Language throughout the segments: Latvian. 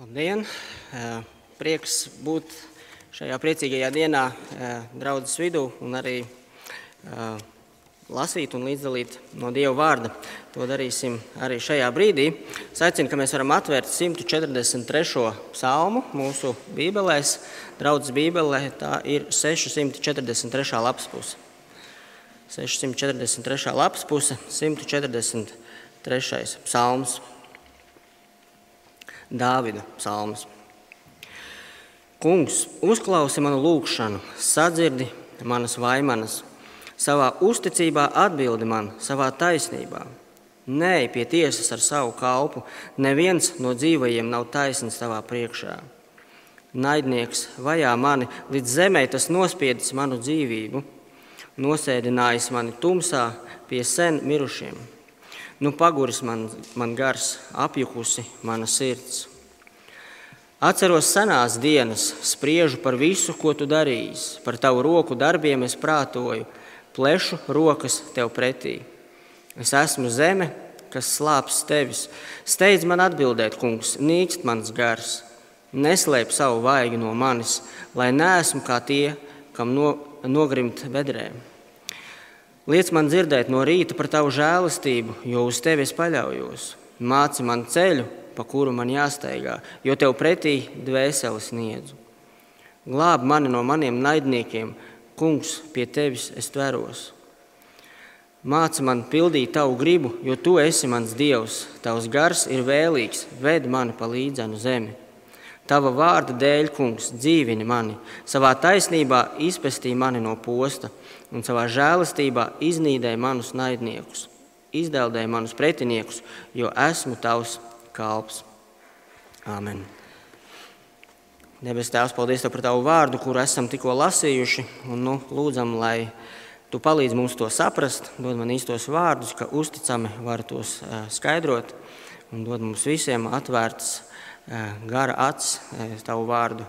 Labdien! Prieks būt šajā priecīgajā dienā draudzes vidū un arī lasīt un līdzdalīt no Dieva vārda. To darīsim arī šajā brīdī. Es aicinu, ka mēs varam atvērt 143. psalmu mūsu bībelēs. Draudzes bībelē tā ir 643. lapas puse. 643. lapas puse, 143. psalms. Dāvida psalms. Kungs, uzklausi manu lūgšanu, sadzirdi manas vaimanas, savā uzticībā atbildi man, savā taisnībā. Nē, pie tiesas ar savu kalpu, neviens no dzīvajiem nav taisns tavā priekšā. Naidnieks vajā mani, līdz zemē tas nospiedis manu dzīvību, nosēdinājis mani tumsā pie sen mirušiem. Nu, paguris man, man gars, apjukusi mana sirds. Atceros senās dienas, spriežu par visu, ko tu darīsi. Par tavu roku darbiem es prātoju, plešu rokas tev pretī. Es esmu zeme, kas slāpes tevis. Steidz man atbildēt, kungs, nīkst mans gars. Neslēp savu vaigu no manis, lai neesmu kā tie, kam no, nogrimt bedrēm. Liec man dzirdēt no rīta par tavu žēlastību, jo uz tevi es paļaujos. Māci man ceļu, pa kuru man jāsteigā, jo tev pretī dvēseli sniedzu. Glāb mani no maniem naidniekiem, kungs, pie tevis es tveros. Māci man pildīt tavu gribu, jo tu esi mans dievs, tavs gars ir vēlīgs, ved mani pa līdzenu zemi. Tava vārda dēļ, kungs, dzīvini mani, savā taisnībā izpestī mani no posta un savā žēlastībā iznīdēja manus naidniekus, izdeldēja manus pretiniekus, jo esmu tavs kalps. Āmen. Debes Tēvs, paldies Tev par Tavu vārdu, kuru esam tikko lasījuši. Un, nu, lūdzam, lai Tu palīdzi mums to saprast, dod man īstos vārdus, ka uzticami var tos skaidrot un dod mums visiem atvērts gara acis, Tavu vārdu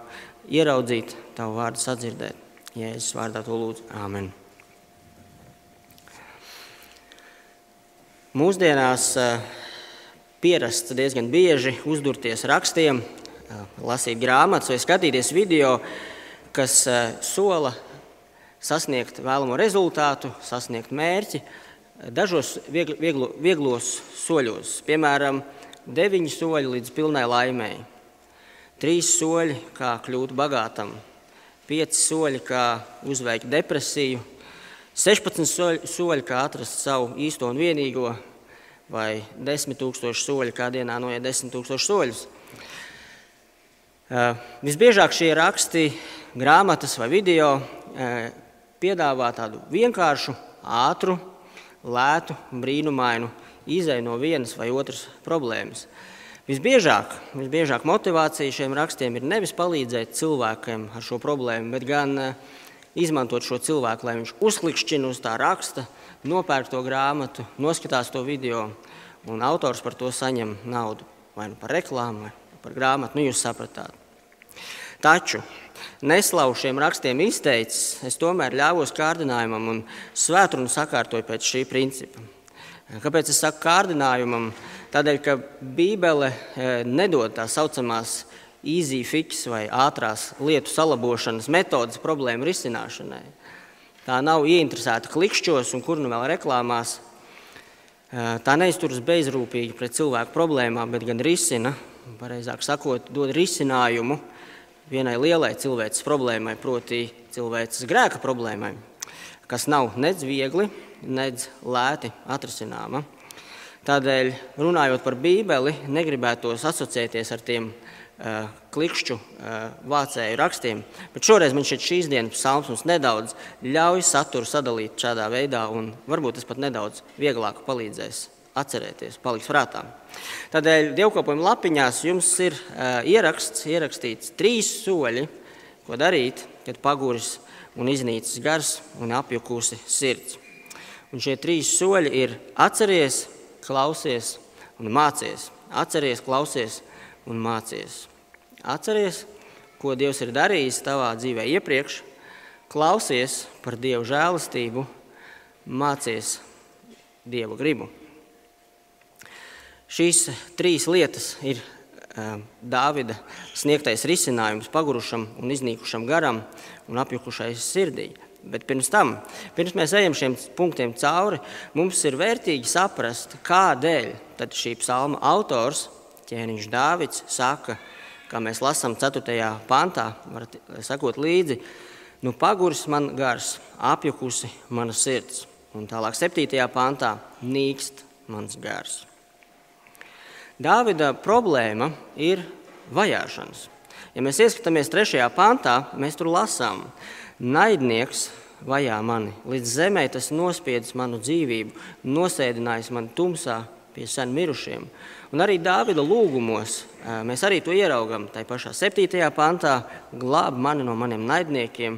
ieraudzīt, Tavu vārdu sadzirdēt. Jēzus vārdā to lūdzu. Āmen. Mūsdienās pierasts diezgan bieži uzdurties rakstiem, lasīt grāmatas vai skatīties video, kas sola sasniegt vēlamo rezultātu, sasniegt mērķi dažos viegl, vieglo, vieglos soļos. Piemēram, deviņi soļi līdz pilnai laimēji, trīs soļi, kā kļūt bagātam, pieci soļi, kā uzveikt depresiju, 16 soļi, soļi, kā atrast savu īsto un vienīgo, vai 10 tūkstoši soļi, kā dienā noiet 10 tūkstoši soļus. Uh, visbiežāk šie raksti, grāmatas vai video uh, piedāvā tādu vienkāršu, ātru, lētu, brīnumainu izēju no vienas vai otras problēmas. Visbiežāk, visbiežāk motivācija šiem rakstiem ir nevis palīdzēt cilvēkiem ar šo problēmu, bet gan uh, izmantot šo cilvēku, lai viņš uzklikšķina uz tā raksta, nopērk to grāmatu, noskatās to video, un autors par to saņem naudu. Vai nu par reklāmu, vai par grāmatu, nu jūs sapratāt. Taču neslavu šiem rakstiem izteicis, es tomēr ļāvos kārdinājumam un svētrunu sakārtoju pēc šī principa. Kāpēc es saku kārdinājumam? Tādēļ, ka Bībele eh, nedod tā saucamās easy fix vai ātrās lietu salabošanas metodas problēmu risināšanai. Tā nav ieinteresēta klikšķos un kur nu vēl reklāmās. Tā neizturas bezrūpīgi pret cilvēku problēmām, bet gan risina, pareizāk sakot, dod risinājumu vienai lielai cilvēces problēmai, proti cilvēces grēka problēmai, kas nav nedz viegli, nedz lēti atrisināma. Tādēļ, runājot par Bībeli, negribētos asociēties ar tiem Eh, klikšķu eh, vācēju rakstiem. Bet šoreiz man šķiet šīs dienas psalms mums nedaudz ļauj saturu sadalīt šādā veidā, un varbūt tas pat nedaudz vieglāk palīdzēs atcerēties, paliks prātā. Tādēļ dievkalpojuma lapiņās jums ir uh, ieraksts, ierakstīts trīs soļi, ko darīt, kad paguris un iznīcis gars un apjukusi sirds. Un šie trīs soļi ir atceries, klausies un mācies. Atceries, klausies un mācies. Atceries, ko Dievs ir darījis tavā dzīvē iepriekš, klausies par Dieva žēlastību, mācies Dieva gribu. Šīs trīs lietas ir Dāvida sniegtais risinājums pagurušam un iznīkušam garam un apjukušai sirdī. Bet pirms tam, pirms mēs ejam šiem punktiem cauri, mums ir vērtīgi saprast, kādēļ šī psalma autors, ķēniņš Dāvids, saka, kā mēs lasām 4. pantā, varat sakot līdzi, nu paguris man gars, apjukusi mana sirds. Un tālāk 7. pantā nīkst mans gars. Dāvida problēma ir vajāšanas. Ja mēs ieskatāmies trešajā pantā, mēs tur lasām, naidnieks vajā mani, līdz zemē tas nospiedis manu dzīvību, nosēdinājis mani tumsā pie sen mirušiem. Un arī Dāvida lūgumos mēs arī to ieraugam. Tā pašā 7. pantā glāb mani no maniem naidniekiem,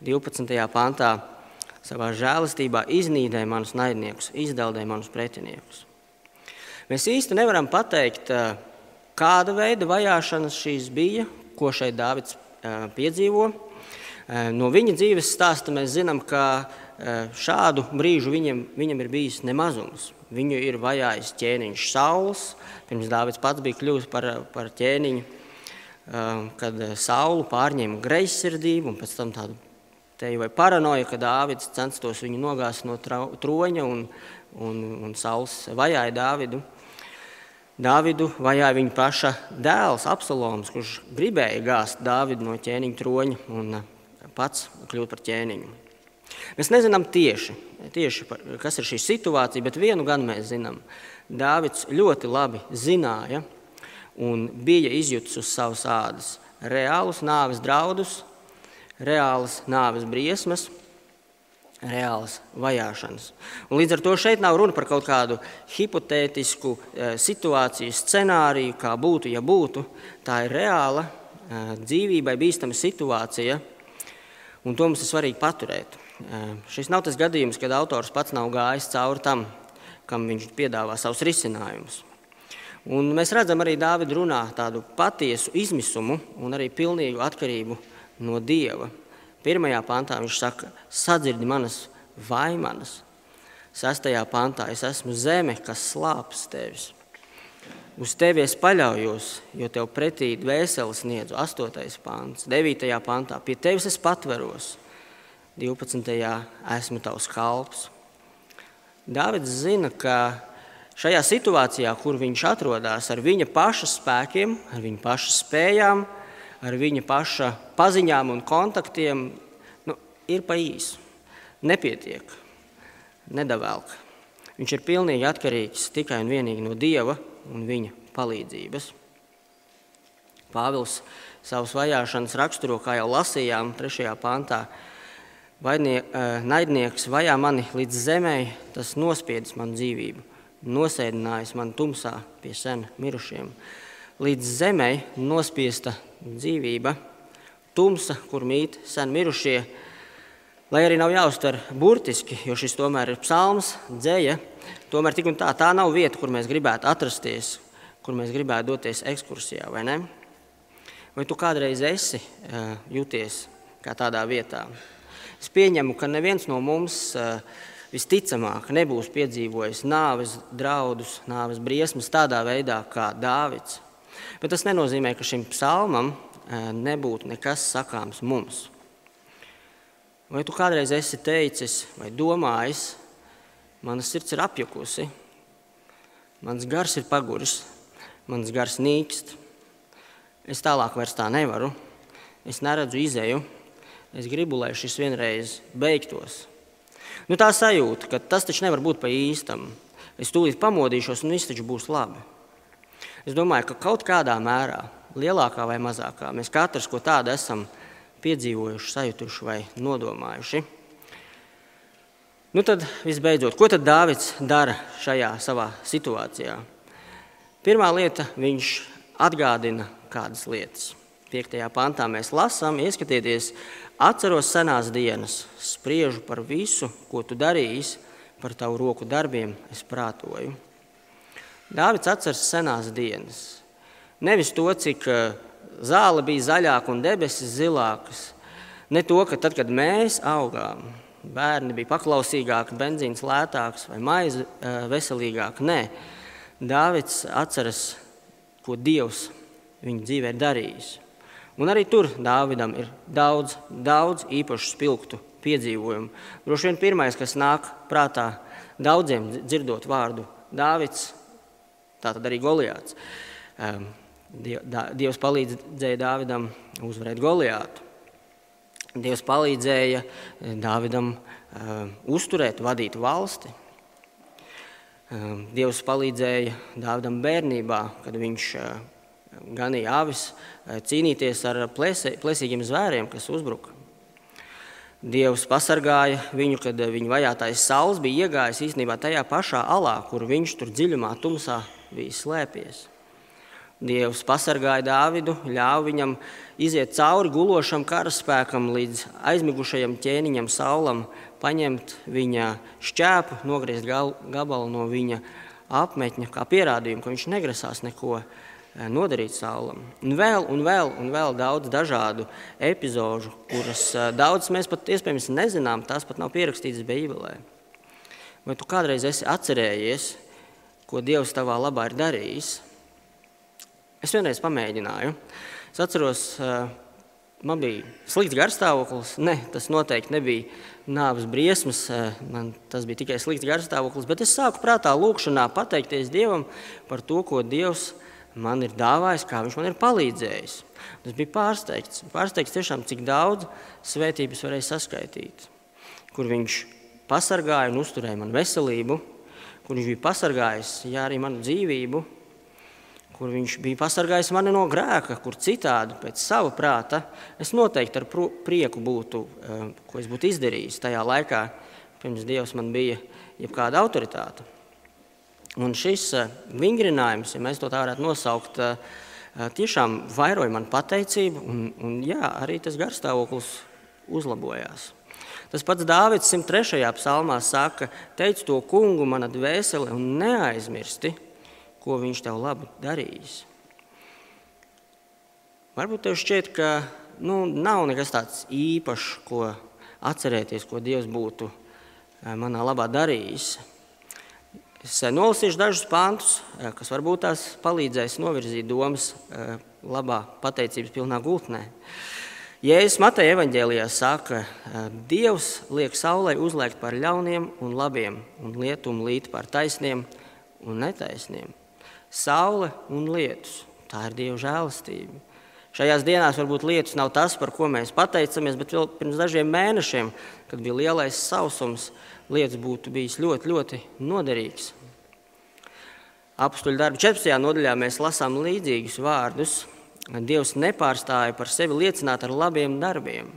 12. pantā savā žēlastībā iznīdē manus naidniekus, izdeldē manus pretiniekus. Mēs īsti nevaram pateikt, kāda veida vajāšanas šīs bija, ko šeit Dāvids piedzīvo. No viņa dzīves stāsta mēs zinām, ka šādu brīžu viņam, viņam ir bijis nemazums. Viņu ir vajājis ķēniņš Sauls, pirms Dāvids pats bija kļuvis par, par ķēniņu, kad Saulu pārņēma greizsirdību un pēc tam tādu teju vai paranoju, ka Dāvids censtos viņu nogāzt no troņa un, un, un Sauls vajāja Dāvidu. Dāvidu vajāja viņa paša dēls, Absaloms, kurš gribēja gāzt Dāvidu no ķēniņa troņa un eh, pats kļūt par ķēniņu. Mēs nezinām tieši, tieši kas ir šī situācija, bet vienu gan mēs zinām. Dāvids ļoti labi zināja un bija izjutis uz savas ādas reālus nāves draudus, reālas nāves briesmas reālas vajāšanas. Un līdz ar to šeit nav runa par kaut kādu hipotētisku e, situāciju, scenāriju, kā būtu, ja būtu. Tā ir reāla, e, dzīvībai bīstama situācija, un to mums ir svarīgi paturēt. Šis nav tas gadījums, kad autors pats nav gājis cauri tam, kam viņš piedāvā savus risinājumus. Un mēs redzam arī Dāvida runā tādu patiesu izmisumu un arī pilnīgu atkarību no Dieva. Pirmajā pantā viņš saka, sadzirdi manas vaimanas. Sastajā pantā es esmu zeme, kas slāpes tevis. Uz tevi es paļaujos, jo tev pretī dvēseli sniedzu. 8. pāns, 9. pantā pie tevis es patveros. 12. esmu tavs kalps. Dāvids zina, ka šajā situācijā, kur viņš atrodas, ar viņa paša spēkiem, ar viņa paša spējām, ar viņa paša paziņām un kontaktiem nu, ir pa īsu. Nepietiek, nedavēlk. Viņš ir pilnīgi atkarīgs tikai un vienīgi no Dieva un viņa palīdzības. Pāvils savas vajāšanas raksturo, kā jau lasījām, 3. pantā. Vaidnie, eh, naidnieks vajā mani līdz zemē, tas nospiedis manu dzīvību, nosēdinājis man tumsā pie sen mirušiem. Līdz zemē nospiesta dzīvība, tumsa, kur mīt sen mirušie. Lai arī nav jāuztver burtiski, jo šis tomēr ir psalms, dzēja, tomēr tik un tā, tā nav vieta, kur mēs gribētu atrasties, kur mēs gribētu doties ekskursijā, vai ne? Vai tu kādreiz esi uh, jūties kā tādā vietā? Es pieņemu, ka neviens no mums uh, visticamāk nebūs piedzīvojis nāves draudus, nāves briesmas tādā veidā kā Dāvids. Bet tas nenozīmē, ka šim psalmam nebūtu nekas sakāms mums. Vai tu kādreiz esi teicis vai domājis, mana sirds ir apjukusi, mans gars ir paguris, mans gars nīkst, es tālāk vairs tā nevaru, es neredzu izēju, es gribu, lai šis vienreiz beigtos. Nu, tā sajūta, ka tas taču nevar būt pa īstam. Es tūlīt pamodīšos un viss taču būs labi. Es domāju, ka kaut kādā mērā, lielākā vai mazākā, mēs katrs ko tādu esam piedzīvojuši, sajutuši vai nodomājuši. Nu tad, visbeidzot, ko tad Dāvids dara šajā savā situācijā? Pirmā lieta, viņš atgādina kādas lietas. 5. pantā mēs lasām, ieskatieties, atceros senās dienas, spriežu par visu, ko tu darīsi, par tavu roku darbiem es prātoju. Dāvids atceras senās dienas. Nevis to, cik eh, zāle bija zaļāka un debesis zilākas, ne to, ka tad, kad mēs augām, bērni bija paklausīgāki, benzīns lētāks vai maize eh, veselīgāka. Nē, Dāvids atceras, ko Dievs viņa dzīvē ir darījis. Un arī tur Dāvidam ir daudz, daudz īpašu spilgtu piedzīvojumu. Droši vien pirmais, kas nāk prātā daudziem dzirdot vārdu Dāvids, tā tad arī Goliāts. Dievs palīdzēja Dāvidam uzvarēt Goliātu. Dievs palīdzēja eh, Dāvidam uh, uzturēt, vadīt valsti. Uh, Dievs palīdzēja Dāvidam bērnībā, kad viņš ganīja avis, cīnīties ar plēsīgiem zvēriem, kas uzbruka. Dievs pasargāja viņu, kad viņa vajātais saules bija iegājis īstenībā tajā pašā alā, kur viņš tur dziļumā, tumsā bija slēpies. Dievs pasargāja Dāvidu, ļāva viņam iziet cauri gulošam karaspēkam līdz aizmigušajam ķēniņam Saulam, paņemt viņa šķēpu, nogriezt gabalu no viņa apmetņa, kā pierādījumu, ka viņš negrasās neko Eh, nodarīt saulam. Un vēl, un vēl, un vēl daudz dažādu epizodu, kuras eh, daudz mēs pat iespējams nezinām, tās pat nav pierakstītas Bībelē. Vai tu kādreiz esi atcerējies, ko Dievs tavā labā ir darījis? Es vienreiz pamēģināju. Es atceros, eh, man bija slikts garstāvoklis. Ne, tas noteikti nebija nāves briesmas, man tas bija tikai slikts garstāvoklis, bet es sāku prātā lūkšanā pateikties Dievam par to, ko Dievs man ir dāvājis, kā viņš man ir palīdzējis. Es biju pārsteigts, pārsteigts tiešām, cik daudz svētības varēja saskaitīt. Kur viņš pasargāja un uzturēja manu veselību, kur viņš bija pasargājis jā, arī manu dzīvību, kur viņš bija pasargājis mani no grēka, kur citādi pēc sava prāta es noteikti ar prieku būtu, eh, ko es būtu izdarījis tajā laikā, pirms Dievs man bija jebkāda autoritāte. Un šis eh, vingrinājums, ja mēs to tā varētu nosaukt, eh, tiešām vairoja man pateicību, un, un jā, arī tas garstāvoklis uzlabojās. Tas pats Dāvids 103. psalmā saka, teic to kungu, mana dvēsele, un neaizmirsti, ko viņš tev labi darījis. Varbūt tev šķiet, ka nu, nav nekas tāds īpašs, ko atcerēties, ko Dievs būtu manā labā darījis. Es eh, nolasīšu dažus pāntus, eh, kas varbūt tās palīdzēs novirzīt domas eh, labā, pateicības pilnā gultnē. Jēzus Mateja evaņģēlijā saka, Dievs liek saulē uzliekt par ļauniem un labiem, un lietumu līt par taisniem un netaisniem. Saule un lietus - tā ir Dieva žēlastība. Šajās dienās varbūt lietus nav tas, par ko mēs pateicamies, bet vēl pirms dažiem mēnešiem, kad bija lielais sausums, lietas būtu bijis ļoti, ļoti noderīgs. Apstuļu darbu 14. nodaļā mēs lasām līdzīgus vārdus. Dievs nepārstāja par sevi liecināt ar labiem darbiem,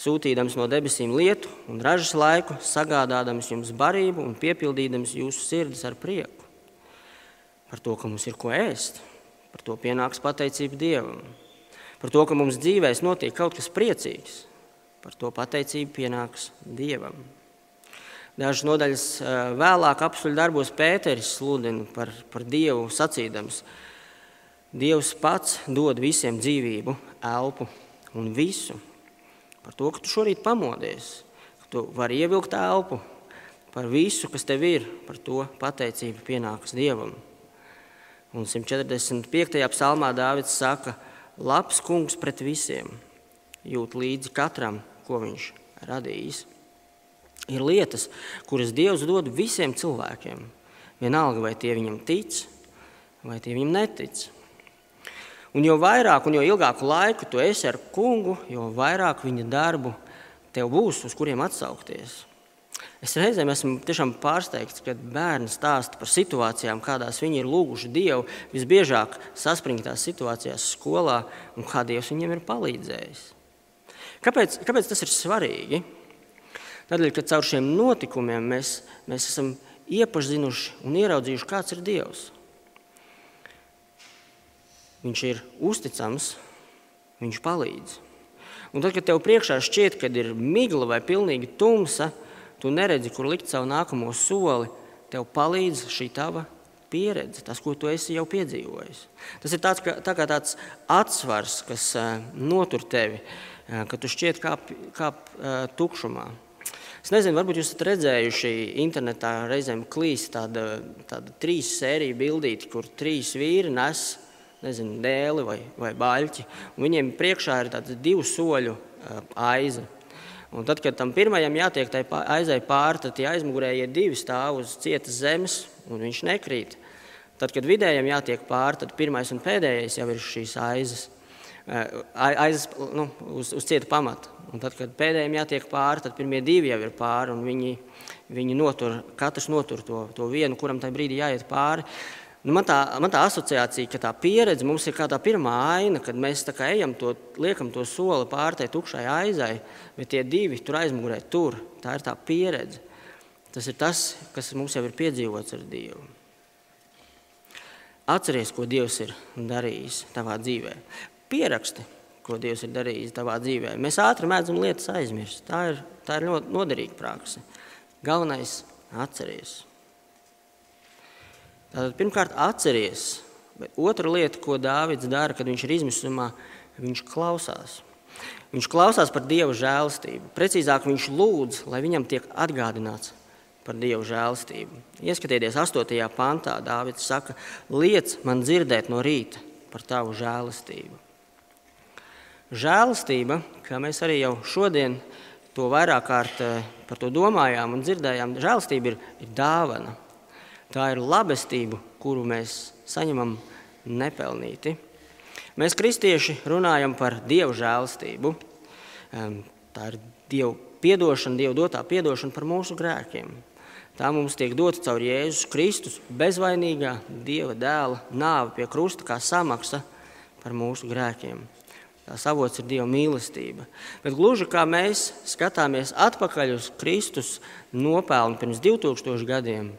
sūtīdams no debesīm lietu un ražas laiku, sagādādams jums barību un piepildīdams jūsu sirdis ar prieku. Par to, ka mums ir ko ēst, par to pienāks pateicība Dievam. Par to, ka mums dzīvēs notiek kaut kas priecīgs, par to pateicība pienāks Dievam. Dažas nodaļas vēlāk apstuļu darbos Pēteris sludina par, par Dievu sacīdams. Dievs pats dod visiem dzīvību, elpu un visu. Par to, ka tu šorīt pamodies, ka tu vari ievilkt elpu, par visu, kas tev ir, par to pateicība pienākas Dievam. Un 145. psalmā Dāvids saka, labs kungs pret visiem, jūt līdzi katram, ko viņš radījis ir lietas, kuras Dievs dod visiem cilvēkiem. Vienalga, vai tie viņam tic, vai tie viņam netic. Un jo vairāk un jo ilgāku laiku tu esi ar kungu, jo vairāk viņa darbu tev būs, uz kuriem atsaukties. Es reizēm esmu tiešām pārsteigts, kad bērni stāsta par situācijām, kādās viņi ir lūguši Dievu, visbiežāk saspringtās situācijās skolā, un kā Dievs viņiem ir palīdzējis. Kāpēc, kāpēc tas ir svarīgi? Tādēļ, ka caur šiem notikumiem mēs, mēs esam iepazinuši un ieraudzījuši, kāds ir Dievs. Viņš ir uzticams, viņš palīdz. Un tad, kad tev priekšā šķiet, ka ir migla vai pilnīgi tumsa, tu neredzi, kur likt savu nākamo soli. Tev palīdz šī tava pieredze, tas, ko tu esi jau piedzīvojis. Tas ir tāds, kā, tā kā tāds atsvars, kas uh, notur tevi, uh, ka tu šķiet kā, kā uh, tukšumā. Es nezinu, varbūt jūs esat redzējuši internetā reizēm klīst tāda, tāda trīs sēriju bildīti, kur trīs vīri nes nezinu, dēli vai, vai baļķi. Viņiem priekšā ir tāds divu soļu aiza. Un tad, kad tam pirmajam jātiek aizai pāri, tad tie aizmugurējie divi stāv uz cietas zemes, un viņš nekrīt. Tad, kad vidējam jātiek pāri, tad pirmais un pēdējais jau ir šīs aizas, aizas nu, uz, uz cieta pamata. Un tad, kad pēdējiem jātiek pāri, tad pirmie divi jau ir pāri, un viņi, viņi notur, katrs notur to, to vienu, kuram tajā brīdī jāiet pāri. Nu, man, tā, man tā asociācija, ka tā pieredze mums ir kā tā pirmā aina, kad mēs ejam to, liekam to soli pāri tai tukšai aizai, bet tie divi tur aizmugurē tur. Tā ir tā pieredze. Tas ir tas, kas mums jau ir piedzīvots ar Dievu. Atceries, ko Dievs ir darījis tavā dzīvē. Pieraksti, ko Dievs ir darījis tavā dzīvē. Mēs ātri mēdzam lietas aizmirst. Tā ir, tā ir ļoti noderīga praksa. Galvenais - atceries. Tātad, pirmkārt, atceries. Bet otra lieta, ko Dārvids dara, kad viņš ir izmisumā, viņš klausās. Viņš klausās par Dieva žēlastību. Precīzāk, viņš lūdz, lai viņam tiek atgādināts par Dieva žēlastību. Ieskatieties, 8. pantā Dārvids saka, liec man dzirdēt no rīta par tavu žēlastību. Žēlastība, kā mēs arī jau šodien to vairāk kārt eh, par to domājām un dzirdējām, žēlastība ir, ir dāvana. Tā ir labestība, kuru mēs saņemam nepelnīti. Mēs, kristieši, runājam par dievu žēlastību. Tā ir dievu piedošana, dievu dotā piedošana par mūsu grēkiem. Tā mums tiek dota caur Jēzus Kristus bezvainīgā dieva dēla nāvi pie krusta kā samaksa par mūsu grēkiem. Tās avots ir Dieva mīlestība. Bet gluži kā mēs skatāmies atpakaļ uz Kristus nopelnu pirms 2000 gadiem,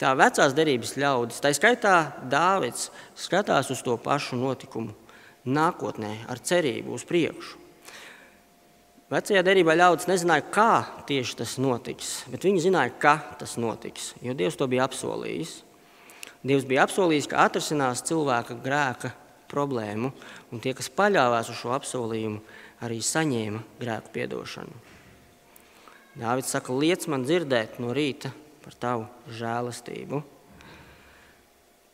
Tā vecās derības ļaudis, tā skaitā Dāvids, skatās uz to pašu notikumu nākotnē, ar cerību uz priekšu. Vecajā derībā ļaudis nezināja, kā tieši tas notiks, bet viņi zināja, ka tas notiks, jo Dievs to bija apsolījis. Dievs bija apsolījis, ka atrisinās cilvēka grēka problēmu, un tie, kas paļāvās uz šo apsolījumu, arī saņēma grēku piedošanu. Dāvids saka, liec man dzirdēt no rīta par tavu žēlastību.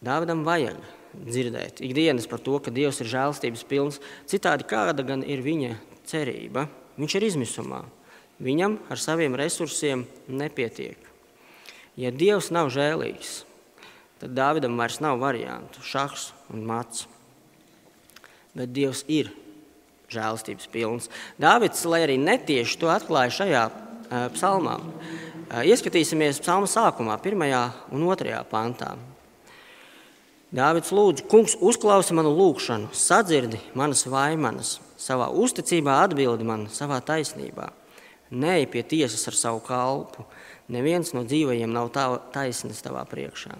Dāvidam vajag dzirdēt ikdienas par to, ka Dievs ir žēlastības pilns. Citādi kāda gan ir viņa cerība? Viņš ir izmisumā. Viņam ar saviem resursiem nepietiek. Ja Dievs nav žēlīgs, tad Dāvidam vairs nav variantu - šachs un mats. Bet Dievs ir žēlastības pilns. Dāvids, lai arī netieši to atklāja šajā uh, psalmā, Ieskatīsimies psalma sākumā, pirmajā un otrajā pantā. Dāvids lūdz, kungs, uzklausi manu lūgšanu, sadzirdi manas vaimanas, savā uzticībā atbildi man savā taisnībā. Nē, pie tiesas ar savu kalpu, neviens no dzīvajiem nav taisnīgs tavā priekšā.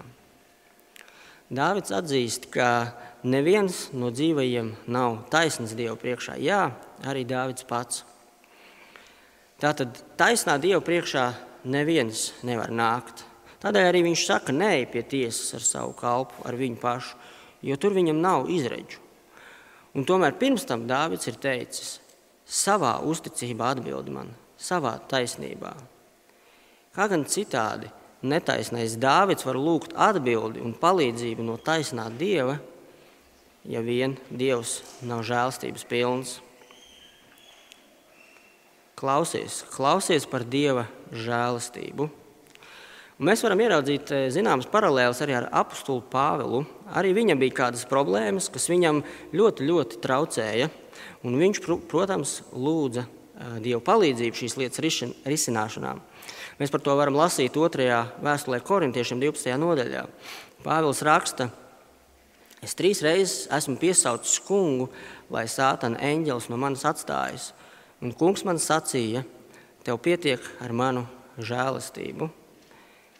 Dāvids atzīst, ka neviens no dzīvajiem nav taisnīgs Dieva priekšā. Jā, arī Dāvids pats. Tātad taisnā Dieva priekšā neviens nevar nākt. Tādēļ arī viņš saka, nē, pie tiesas ar savu kalpu, ar viņu pašu, jo tur viņam nav izredzu. Un tomēr pirms tam Dāvids ir teicis, savā uzticībā atbildi man, savā taisnībā. Kā gan citādi netaisnais Dāvids var lūgt atbildi un palīdzību no taisnā Dieva, ja vien Dievs nav žēlstības pilns. Klausies, klausies par Dieva žēlastību. Un mēs varam ieraudzīt eh, zināmas paralēlas arī ar apakstulu Pāvilu. Arī viņam bija kādas problēmas, kas viņam ļoti, ļoti traucēja. Un viņš, protams, lūdza eh, Dieva palīdzību šīs lietas risināšanā. Mēs par to varam lasīt 2. vēstulē korintiešiem 12. nodaļā. Pāvils raksta, es trīs reizes esmu piesaucis kungu, lai sātana eņģelis no manis atstājas. Un kungs man sacīja, tev pietiek ar manu žēlastību.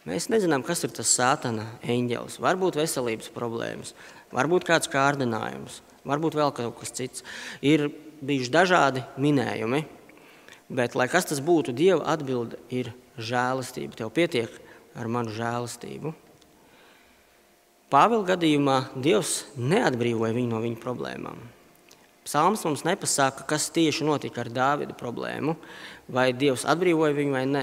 Mēs nezinām, kas ir tas sātana eņģelis. Varbūt veselības problēmas, varbūt kāds kārdinājums, varbūt vēl kaut kas cits. Ir bijuši dažādi minējumi, bet, lai kas tas būtu, Dieva atbilde ir žēlastība. Tev pietiek ar manu žēlastību. Pāvila gadījumā Dievs neatbrīvoja viņu no viņa problēmām. Psalms mums nepasaka, kas tieši notika ar Dāvida problēmu, vai Dievs atbrīvoja viņu vai nē.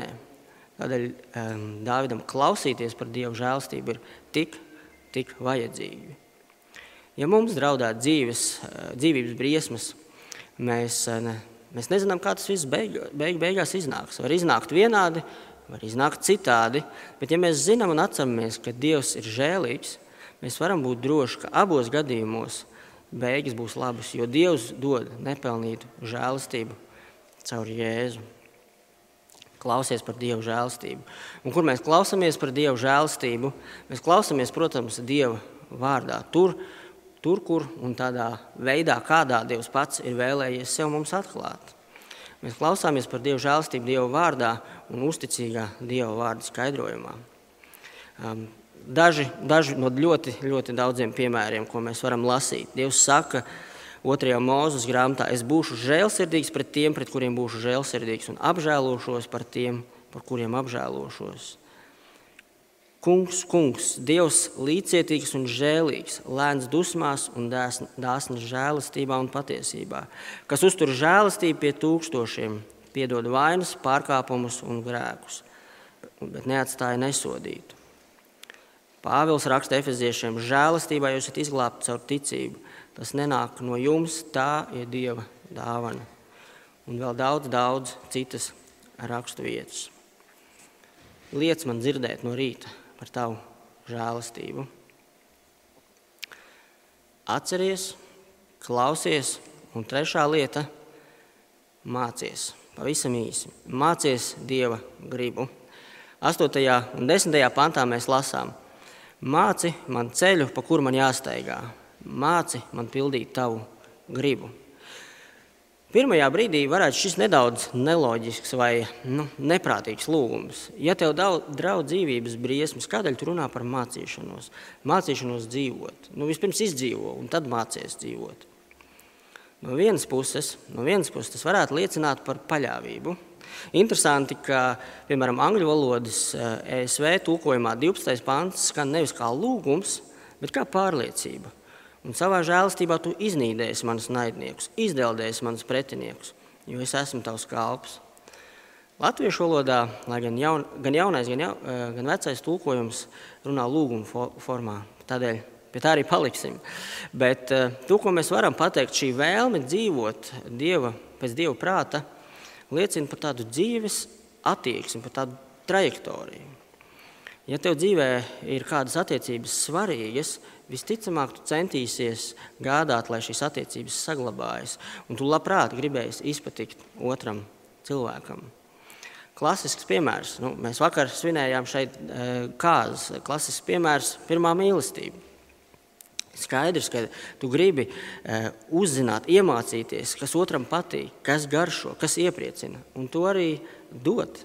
Tādēļ um, Dāvidam klausīties par Dieva žēlstību ir tik, tik vajadzīgi. Ja mums draudētu dzīves, dzīvības briesmas, mēs, ne, mēs nezinām, kā tas viss beig, beig, beigās iznāks. Var iznākt vienādi, var iznākt citādi, bet ja mēs zinām un atceramies, ka Dievs ir žēlīgs, mēs varam būt droši, ka abos gadījumos beigas būs labas, jo Dievs dod nepelnītu žēlastību caur Jēzu. Klausies par Dieva žēlastību. Un kur mēs klausāmies par Dieva žēlastību? Mēs klausāmies, protams, Dieva vārdā. Tur, tur, kur un tādā veidā, kādā Dievs pats ir vēlējies sev mums atklāt. Mēs klausāmies par Dieva žēlastību Dieva vārdā un uzticīgā Dieva vārda skaidrojumā. Um, daži, daži no ļoti, ļoti daudziem piemēriem, ko mēs varam lasīt. Dievs saka, otrajā mūzes grāmatā, es būšu žēlsirdīgs pret tiem, pret kuriem būšu žēlsirdīgs, un apžēlošos par tiem, par kuriem apžēlošos. Kungs, kungs, Dievs līdzcietīgs un žēlīgs, lēns dusmās un dāsns žēlastībā un patiesībā, kas uztur žēlastību pie tūkstošiem, piedod vainas, pārkāpumus un grēkus, bet neatstāja nesodītu. Pāvils raksta efeziešiem, žēlastībā jūs esat izglābti caur ticību. Tas nenāk no jums, tā ir Dieva dāvana. Un vēl daudz, daudz citas rakstu vietas. Liec man dzirdēt no rīta par tavu žēlastību. Atceries, klausies, un trešā lieta - mācies. Pavisam īsi. Mācies Dieva gribu. 8. un 10. pantā mēs lasām, Māci man ceļu, pa kuru man jāsteigā. Māci man pildīt tavu gribu. Pirmajā brīdī varētu šis nedaudz neloģisks vai nu, neprātīgs lūgums. Ja tev draudz dzīvības briesmas, kādēļ tu runā par mācīšanos? Mācīšanos dzīvot. Nu, vispirms izdzīvo, un tad mācies dzīvot. No vienas puses, no vienas puses tas varētu liecināt par paļāvību, Interesanti, ka piemēram angļu valodas ESV eh, e tulkojumā 12. pāns skan nevis kā lūgums, bet kā pārliecība. Un savā žēlastībā tu iznīdēsi manus naidniekus, izdeldēsi manus pretiniekus, jo es esmu tavs kalps. Latviešu valodā, lai gan, jaun, gan jaunais, gan, jau, eh, gan vecais tulkojums runā lūguma formā, tādēļ pie tā arī paliksim. Bet eh, to, ko mēs varam pateikt, šī vēlme dzīvot dieva, pēc Dieva prāta, liecina par tādu dzīves attieksmi, par tādu trajektoriju. Ja tev dzīvē ir kādas attiecības svarīgas, visticamāk, tu centīsies gādāt, lai šīs attiecības saglabājas, un tu labprāt gribēsi izpatikt otram cilvēkam. Klasisks piemērs. Nu, mēs vakar svinējām šeit e, kāzas. Klasisks piemērs - pirmā mīlestība. Skaidrs, ka tu gribi uh, uzzināt, iemācīties, kas otram patīk, kas garšo, kas iepriecina, un to arī dot.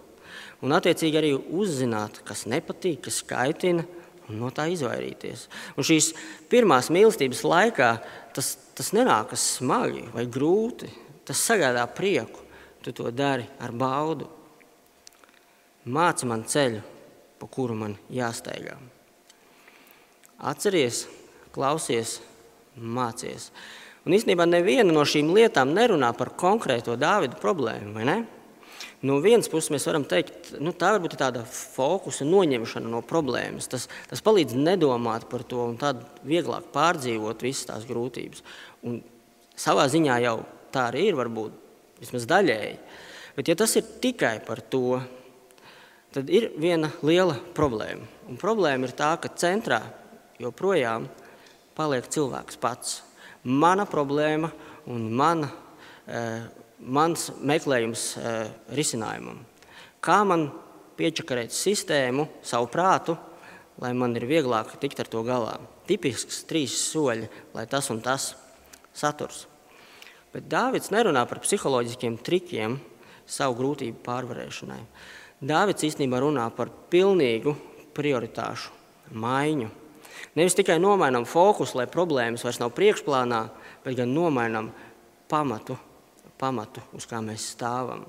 Un, attiecīgi, arī uzzināt, kas nepatīk, kas kaitina, un no tā izvairīties. Un šīs pirmās mīlestības laikā tas, tas nenākas smagi vai grūti. Tas sagādā prieku. Tu to dari ar baudu. Māci man ceļu, pa kuru man jāsteigā. Atceries, klausies, mācies. Un īstenībā neviena no šīm lietām nerunā par konkrēto Dāvida problēmu, vai ne? No vienas puses mēs varam teikt, nu, tā varbūt ir tāda fokusa noņemšana no problēmas. Tas, tas palīdz nedomāt par to un tad vieglāk pārdzīvot visas tās grūtības. Un savā ziņā jau tā arī ir, varbūt vismaz daļēji. Bet ja tas ir tikai par to, tad ir viena liela problēma. Un problēma ir tā, ka centrā joprojām paliek cilvēks pats. Mana problēma un mana, eh, mans meklējums eh, risinājumam. Kā man piečakarēt sistēmu, savu prātu, lai man ir vieglāk tikt ar to galā. Tipisks trīs soļi, lai tas un tas saturs. Bet Dāvids nerunā par psiholoģiskiem trikiem savu grūtību pārvarēšanai. Dāvids īstenībā runā par pilnīgu prioritāšu maiņu. Nevis tikai nomainām fokusu, lai problēmas vairs nav priekšplānā, bet gan nomainām pamatu, pamatu, uz kā mēs stāvam.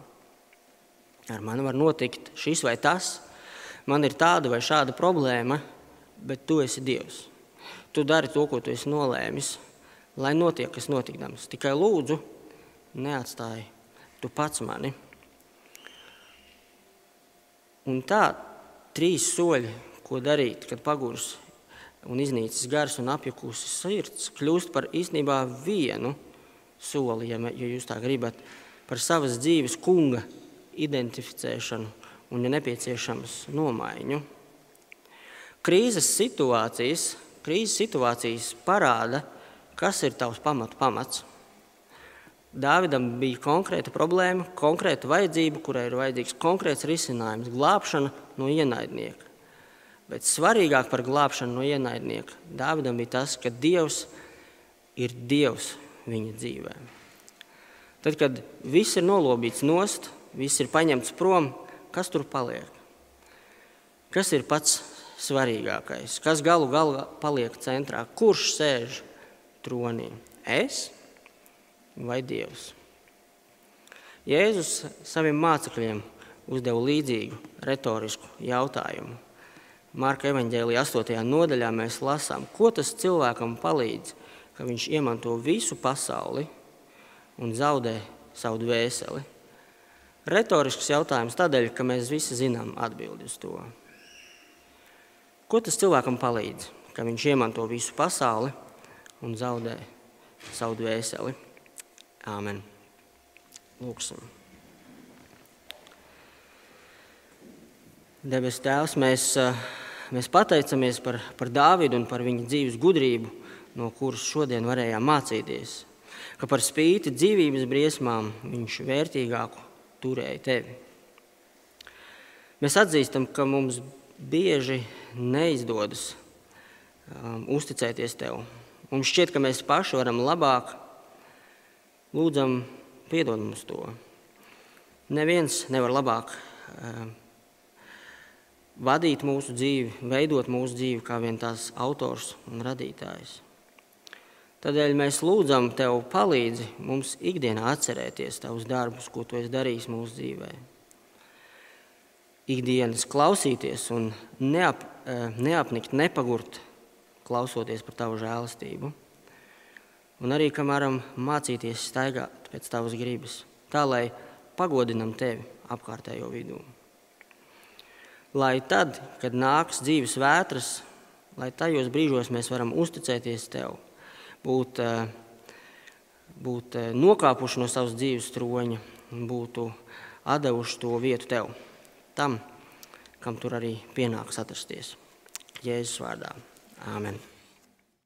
Ar mani var notikt šis vai tas, man ir tāda vai šāda problēma, bet tu esi Dievs. Tu dari to, ko tu esi nolēmis, lai notiek, kas notikdams. Tikai lūdzu, neatstāji tu pats mani. Un tā, trīs soļi, ko darīt, kad pagurs un iznīcis gars un apjukusi sirds kļūst par īstenībā vienu soli, ja, ja jūs tā gribat, par savas dzīves kunga identificēšanu un, ja nepieciešams, nomaiņu. Krīzes situācijas, krīzes situācijas parāda, kas ir tavs pamatu pamats. Dāvidam bija konkrēta problēma, konkrēta vajadzība, kurai ir vajadzīgs konkrēts risinājums - glābšana no ienaidnieka. Bet svarīgāk par glābšanu no ienaidnieka Dāvidam bija tas, ka Dievs ir Dievs viņa dzīvē. Tad, kad viss ir nolobīts nost, viss ir paņemts prom, kas tur paliek? Kas ir pats svarīgākais? Kas galu galā paliek centrā? Kurš sēž tronī? Es vai Dievs? Jēzus saviem mācekļiem uzdeva līdzīgu retorisku jautājumu. Marka evanģēlijā 8. nodaļā mēs lasām, ko tas cilvēkam palīdz, ka viņš iemanto visu pasauli un zaudē savu dvēseli. Retorisks jautājums tādēļ, ka mēs visi zinām atbildi uz to. Ko tas cilvēkam palīdz, ka viņš iemanto visu pasauli un zaudē savu dvēseli? Āmen. Lūksim. Debes Tēvs, mēs, mēs pateicamies par, par Dāvidu un par viņa dzīves gudrību, no kuras šodien varējām mācīties. Ka par spīti dzīvības briesmām viņš vērtīgāku turēja tevi. Mēs atzīstam, ka mums bieži neizdodas um, uzticēties tev. Mums šķiet, ka mēs paši varam labāk. Lūdzam, piedod mums to. Neviens nevar labāk um, vadīt mūsu dzīvi, veidot mūsu dzīvi kā vien tās autors un radītājs. Tādēļ mēs lūdzam Tev palīdzi mums ikdienā atcerēties Tavus darbus, ko Tu esi darījis mūsu dzīvē. Ikdienas klausīties un neap, eh, neapnikt, nepagurt, klausoties par Tavu žēlastību. Un arī, kam varam mācīties staigāt pēc Tavas gribas, tā lai pagodinam Tevi apkārtējo vidū. Lai tad, kad nāks dzīves vētras, lai tajos brīžos mēs varam uzticēties Tev būt, eh, būt eh, nokāpuši no savas dzīves troņa būtu devuši to vietu tev, tam, kam tur arī pienāks atrasties. Jēzus vārdā. Āmen.